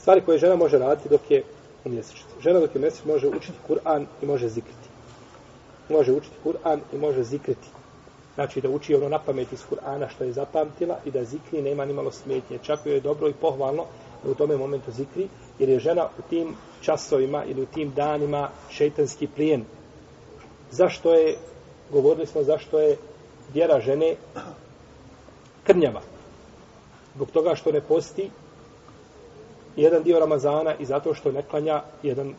stvari koje žena može raditi dok je u mjesečici. Žena dok je mjesec može učiti Kur'an i može zikriti. Može učiti Kur'an i može zikriti. Znači da uči ono na pamet iz Kur'ana što je zapamtila i da zikri nema ni malo smetnje. Čak je dobro i pohvalno da u tome momentu zikri, jer je žena u tim časovima ili u tim danima šeitanski plijen. Zašto je, govorili smo zašto je vjera žene krnjava. Zbog toga što ne posti jedan dio Ramazana i zato što ne klanja jedan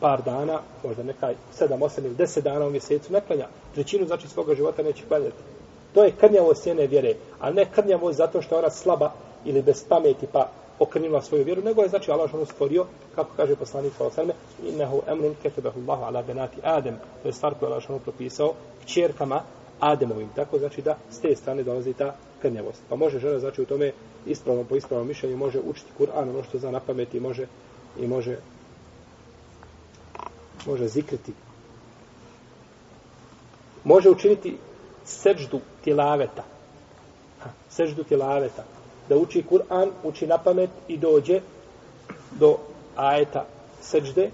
par dana, možda nekaj 7, 8 ili 10 dana u mjesecu ne klanja. Trećinu znači svoga života neće klanjati. To je krnjavo sjene vjere, a ne krnjavo zato što je ona slaba ili bez pameti pa okrnila svoju vjeru, nego je znači Allah ono stvorio, kako kaže poslanik sa osrme, innehu emrun ketebehu Allahu ala benati Adem, to je stvar koju Allah ono propisao, čerkama Ademovim. Tako znači da s te strane dolazi ta krnjavost. Pa može žena znači u tome ispravno po ispravnom mišljenju može učiti Kur'an, ono što zna na pameti može i može može zikriti. Može učiniti seđdu tilaveta. Ha, seđdu tilaveta. Da uči Kur'an, uči na pamet i dođe do ajeta seđde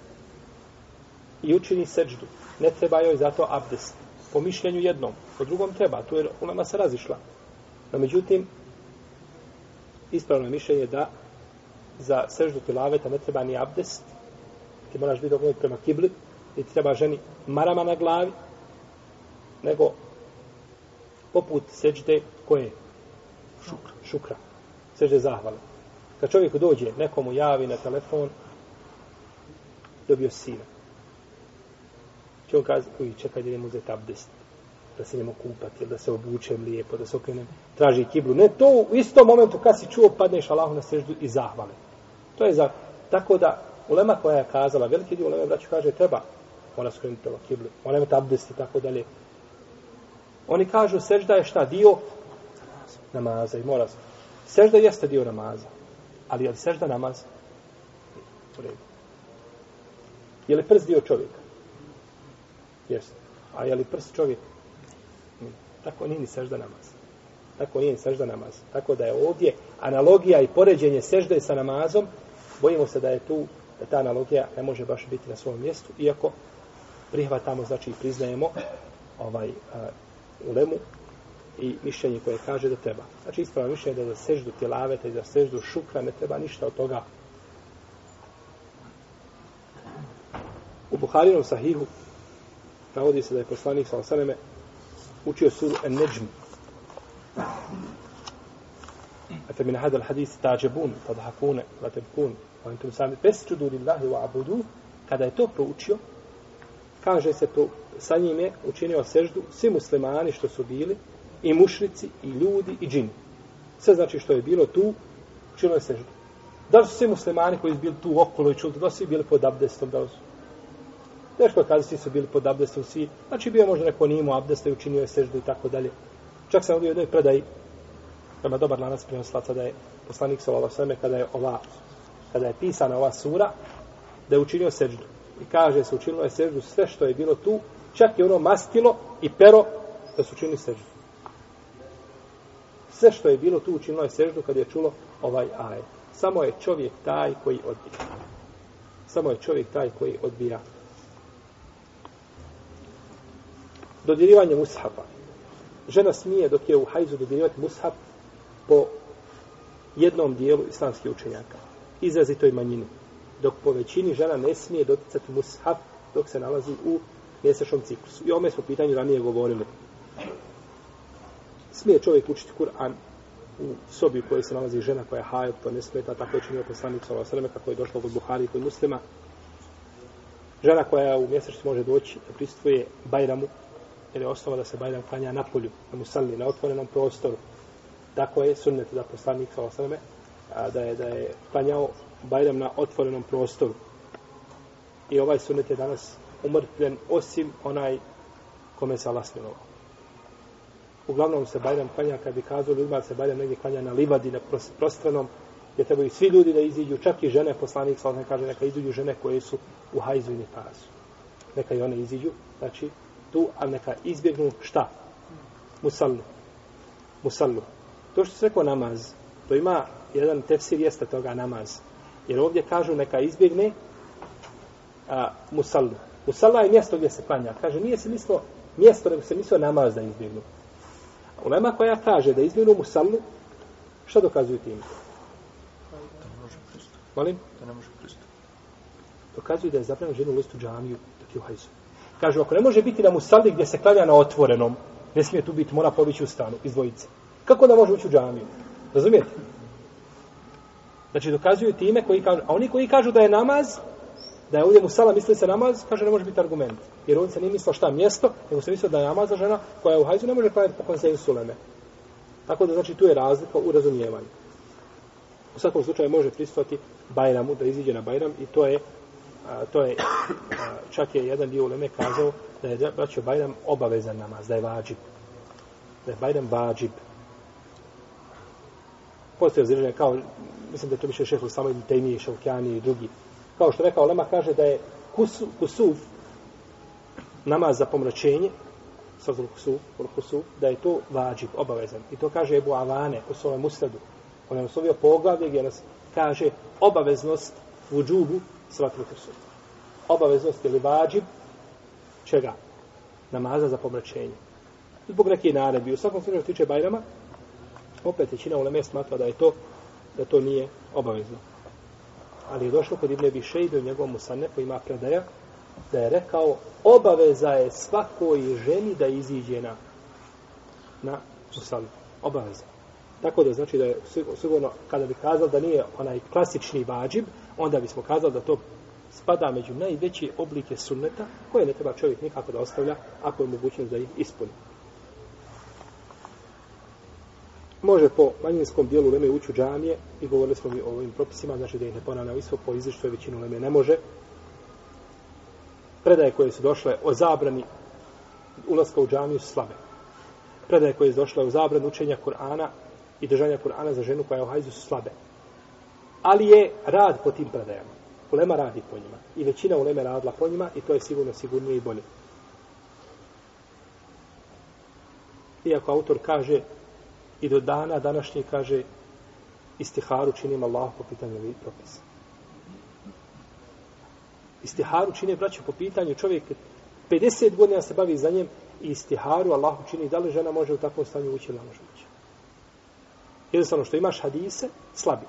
i učini seđdu. Ne treba joj zato abdest. Po mišljenju jednom. Po drugom treba. Tu je ulema se razišla. No, međutim, ispravno je mišljenje da za seždu tilaveta ne treba ni abdest, ti moraš biti okrenut prema kibli, i ti treba ženi marama na glavi, nego poput seđde koje? Šukra. Šukra. Seđde zahvale. Kad čovjek dođe, nekomu javi na telefon, dobio sina. On kaže, uj, čekaj da idem uzeti abdest, da se idemo kupati, da se obučem lijepo, da se okrenem, traži kiblu. Ne, to u istom momentu kad si čuo, padneš Allahu na seždu i zahvale. To je za, tako da, ulema koja je kazala, veliki dio ulema braću kaže, treba mora skrenuti prema kiblu, mora imati abdest i tako dalje. Oni kažu, sežda je šta, dio namaza i mora se. Sežda jeste dio namaza, ali je li sežda namaz? U redu. Je li prst dio čovjeka? Jeste. A je li prst čovjek? Tako nije ni sežda namaz. Tako nije ni sežda namaz. Tako da je ovdje analogija i poređenje sežde sa namazom, bojimo se da je tu, da ta analogija ne može baš biti na svom mjestu, iako prihvatamo, znači priznajemo ovaj uh, ulemu i mišljenje koje kaže da treba. Znači ispravno mišljenje da za seždu tjelaveta i za seždu šukra ne treba ništa od toga. U Buharinom sahihu navodi se da je poslanik sa osaneme učio suru en neđm. Ate min hadal hadis tađebun, tadhakune, latebkun, wa entum sami pesčudu lillahi wa abudu, kada je to proučio, kaže se to, sa njim je učinio seždu svi muslimani što su bili, i mušrici, i ljudi, i džini. Sve znači što je bilo tu, učinio je seždu. Da li su svi muslimani koji su bili tu okolo i čuli, da su svi bili pod abdestom, da su? Teško je kada svi su bili pod abdestom, svi, znači bio možda neko nije imao abdesta i učinio je seždu i tako dalje. Čak sam ovdje u jednoj predaji, prema dobar lanac prenoslaca, da je poslanik sa ova sveme, kada je ova, kada je pisana ova sura, da je učinio seždu i kaže se učinilo je seždu sve što je bilo tu, čak i ono mastilo i pero da su učinili seždu. Sve što je bilo tu učinilo je seždu kad je čulo ovaj aj. Samo je čovjek taj koji odbija. Samo je čovjek taj koji odbija. Dodirivanje mushafa. Žena smije dok je u hajzu dodirivati mushaf po jednom dijelu islamskih učenjaka. Izrazitoj manjini dok po većini žena ne smije doticati mushaf dok se nalazi u mjesečnom ciklusu. I ome smo pitanju ranije govorili. Smije čovjek učiti Kur'an u sobi u kojoj se nalazi žena koja je hajat, to ne smeta, tako je činio poslanik sa Osreme, kako je došlo od Buhari i kod muslima. Žena koja u mjesečnici može doći da pristuje Bajramu, jer je osnova da se Bajram klanja na polju, na musalli, na otvorenom prostoru. Tako je sunnet da poslanik sa Osreme, da je, da je klanjao Bajram na otvorenom prostoru. I ovaj sunet je danas umrtljen osim onaj kome se Allah smilovao. Uglavnom se Bajram klanja, kad bi kazao ljudima se Bajram negdje klanja na livadi, na prostranom, gdje trebaju svi ljudi da iziđu, čak i žene, poslanik sa kaže, neka iziđu žene koje su u hajzu i nifazu. Neka i one iziđu, znači, tu, a neka izbjegnu šta? Musalnu. Musalnu. To što se rekao namaz, to ima jedan tefsir jeste toga namaz Jer ovdje kažu neka izbjegne a, musallu. Musalla je mjesto gdje se klanja. Kaže, nije se mislilo mjesto, nego se mislilo namaz da izbjegnu. Ulema koja kaže da izbjegnu musallu, šta dokazuju tim? Molim? Da ne može pristupiti. Dokazuju da je zabranjeno ženu listu džamiju dok je u hajzu. Kažu, ako ne može biti na musalli gdje se klanja na otvorenom, ne smije tu biti, mora pobići u stanu, iz se. Kako da može ući u džamiju? Razumijete? Znači, dokazuju time koji kažu, a oni koji kažu da je namaz, da je ovdje musala misli se namaz, kaže ne može biti argument. Jer ovdje se nije mislio šta mjesto, nego se mislio da je namaz za žena koja je u hajzu ne može klanjati po konsensu uleme. Tako da znači tu je razlika u razumijevanju. U svakom slučaju može pristati Bajramu, da iziđe na Bajram i to je a, to je a, čak je jedan dio uleme kazao da je braćo Bajram obavezan namaz, da je vađib. Da je Bajram vađib. Postoje ozirženje kao, mislim da je to više šefu samo ibn Tejmije, Šaukjani i drugi. Kao što rekao Lema kaže da je kusu, kusuf namaz za pomračenje, sazul kusuf, kusuf, da je to vađib, obavezan. I to kaže Ebu Avane u svojem usledu. On je oslovio poglavlje gdje nas kaže obaveznost u džubu svatru sutra. Obaveznost ili vađib čega? Namaza za pomračenje. Zbog neke naredbi. U svakom slučaju tiče Bajrama, opet većina uleme smatra da je to da to nije obavezno. Ali je došlo kod Ibne Bišejbe u njegovom musanefu ima predaja da je rekao obaveza je svakoj ženi da iziđe na na musanu. Obaveza. Tako da znači da je sigurno kada bi kazao da nije onaj klasični vađib, onda bismo kazali da to spada među najveće oblike sunneta koje ne treba čovjek nikako da ostavlja ako je mogućnost da ih ispuni. Može po manjinskom dijelu leme ući u džamije i govorili smo mi o ovim propisima, znači da ih ne ponavlja isto po izričitoj većinu leme ne može. Predaje koje su došle o zabrani ulaska u džamiju su slabe. Predaje koje su došle o zabrani učenja Kur'ana i držanja Kur'ana za ženu koja je u hajzu su slabe. Ali je rad po tim predajama. Ulema radi po njima. I većina uleme radila po njima i to je sigurno sigurnije i bolje. Iako autor kaže i do dana današnje kaže istiharu činim Allah po pitanju ovih propisa. Istiharu čini braće po pitanju čovjek 50 godina se bavi za njem i istiharu Allahu čini da li žena može u takvom stanju ući ili ne može ući. Jednostavno što imaš hadise, slabi.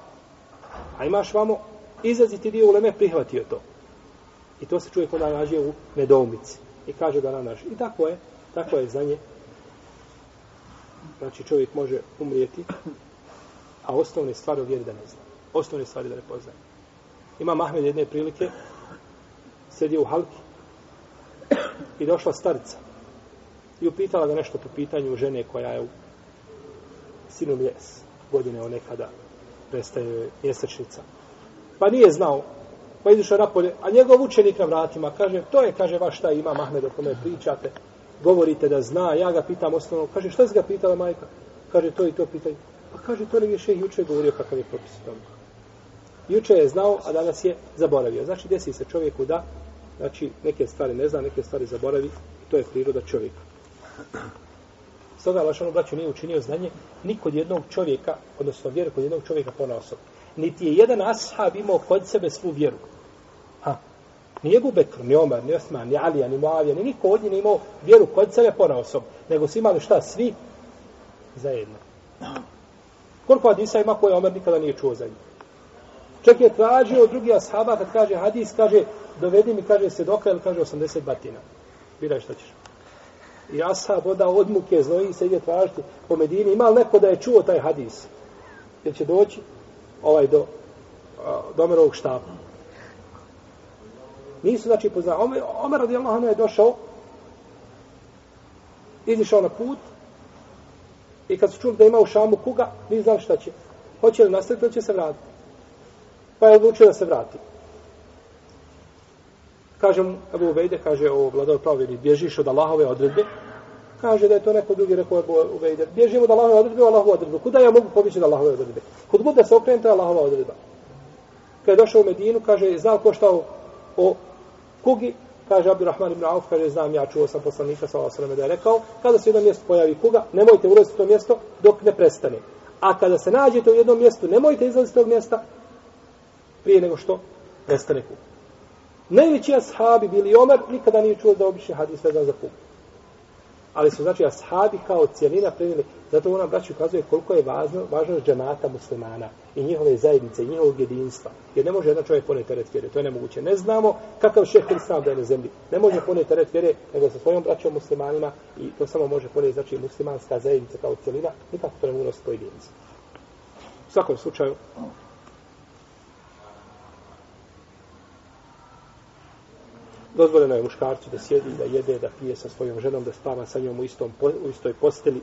A imaš vamo izraziti dio uleme prihvatio to. I to se čovjek onda nađe u nedoumici. I kaže da nađe. I tako je, tako je za nje Znači čovjek može umrijeti, a osnovne stvari vjeri da ne zna. Osnovne stvari da ne poznaje. Ima Mahmed jedne prilike, sedio u halki i došla starica i upitala ga nešto po pitanju žene koja je u sinu mjes, godine o nekada prestaje mjesečnica. Pa nije znao, pa izišao napolje, a njegov učenik na vratima kaže, to je, kaže, vaš taj ima Mahmed o kome pričate, govorite da zna, ja ga pitam osnovno, kaže, što si ga pitala majka? Kaže, to i to pitanje. Pa kaže, to ne je še juče govorio kakav je propis tamo. Juče je znao, a danas je zaboravio. Znači, desi se čovjeku da, znači, neke stvari ne zna, neke stvari zaboravi, to je priroda čovjeka. Stoga, Lašanu braću nije učinio znanje ni kod jednog čovjeka, odnosno vjeru kod jednog čovjeka po osob. Niti je jedan ashab imao kod sebe svu vjeru. Ha, Ni Ebu Bekr, ni Omar, ni Osman, ni Alija, ni Moavija, ni niko od njih nije imao vjeru kod sebe pona osob. Nego su imali šta? Svi zajedno. Koliko hadisa ima koje Omer nikada nije čuo za njih? Čak je tražio od drugih ashaba kad kaže hadis, kaže dovedi mi, kaže se doka ili kaže 80 batina. Biraj šta ćeš. I ashab oda od muke znoji se ide tražiti po Medini. Ima li neko da je čuo taj hadis? Jer će doći ovaj do, Domerovog Omerovog štapa. Nisu znači poznali. Omer, Omer radijallahu anhu je došao, izišao na put i kad su čuli da ima u šamu kuga, ni znali šta će. Hoće li nastaviti ili će se vratiti? Pa je odlučio da se vrati. Kaže mu, Ebu Ubejde, kaže o vladar pravili, bježiš od Allahove odredbe. Kaže da je to neko drugi rekao Ebu Ubejde. Bježimo od Allahove odredbe, Allahove odredbe. Kuda ja mogu pobjeći od Allahove odredbe? Kud god da se okrenem, to je Allahova odredba. Kada je došao u Medinu, kaže, znao ko šta o, o kugi, kaže Abdurrahman ibn Auf, kaže, znam, ja čuo sam poslanika, sa osrame, da je rekao, kada se jedno mjesto pojavi kuga, nemojte ulaziti u to mjesto dok ne prestane. A kada se nađete u jednom mjestu, nemojte izlaziti tog mjesta prije nego što prestane kuga. Najveći ashabi bili Omer, nikada nije čuo da obični hadis vezan za kup. Ali su, znači, ashabi kao cijelina primili. zato ona braću ukazuje koliko je važno, važnost džemata muslimana i njihove zajednice, i njihovog jedinstva. Jer ne može jedan čovjek poneti teret vjere, to je nemoguće. Ne znamo kakav šeh Islam da je na zemlji. Ne može poneti teret vjere, nego sa svojom braćom muslimanima i to samo može poneti, znači, muslimanska zajednica kao cijelina, nikako to ne mogu nositi pojedinci. U svakom slučaju, Dozvoljeno je muškarcu da sjedi, da jede, da pije sa svojom ženom, da spava sa njom u, istom, u istoj posteli.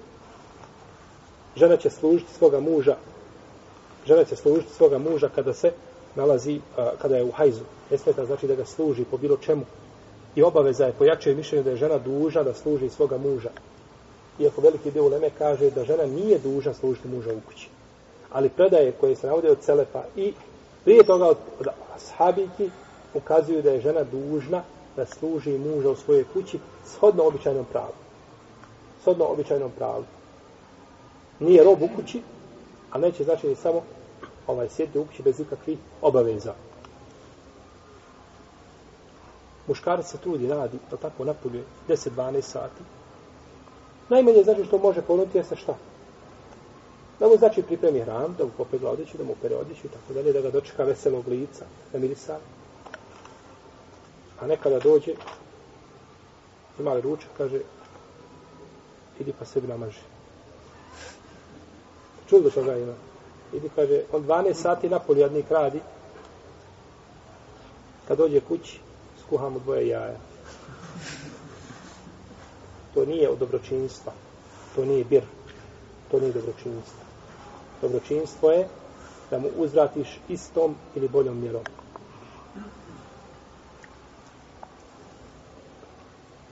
Žena će služiti svoga muža, žena će služiti svoga muža kada se nalazi, kada je u hajzu. Ne smeta znači da ga služi po bilo čemu. I obaveza je pojačuje mišljenje da je žena duža da služi svoga muža. Iako veliki dio Leme kaže da žena nije duža služiti muža u kući. Ali predaje koje se navode od Celefa i prije toga od, od ashabiki ukazuju da je žena dužna da služi muža u svojoj kući shodno običajnom pravu. Shodno običajnom pravu. Nije rob u kući, a neće znači ni samo ovaj sjediti u kući bez ikakvih obaveza. Muškarac se trudi, radi, to tako napuljuje 10-12 sati. Najmanje znači što može ponuditi jeste šta? Da mu znači pripremi hran, da mu popegla odjeću, da mu pere odjeću i tako dalje, da ga dočeka veselog lica, da mirisa, A nekada dođe, ima li ručak, kaže, idi pa sebi namaži. Čuli do toga ima. Idi, kaže, on 12 sati na jadnik radi, kad dođe kući, skuha mu dvoje jaja. To nije od dobročinstva. To nije bir. To nije dobročinstvo. Dobročinstvo je da mu uzvratiš istom ili boljom mjerom.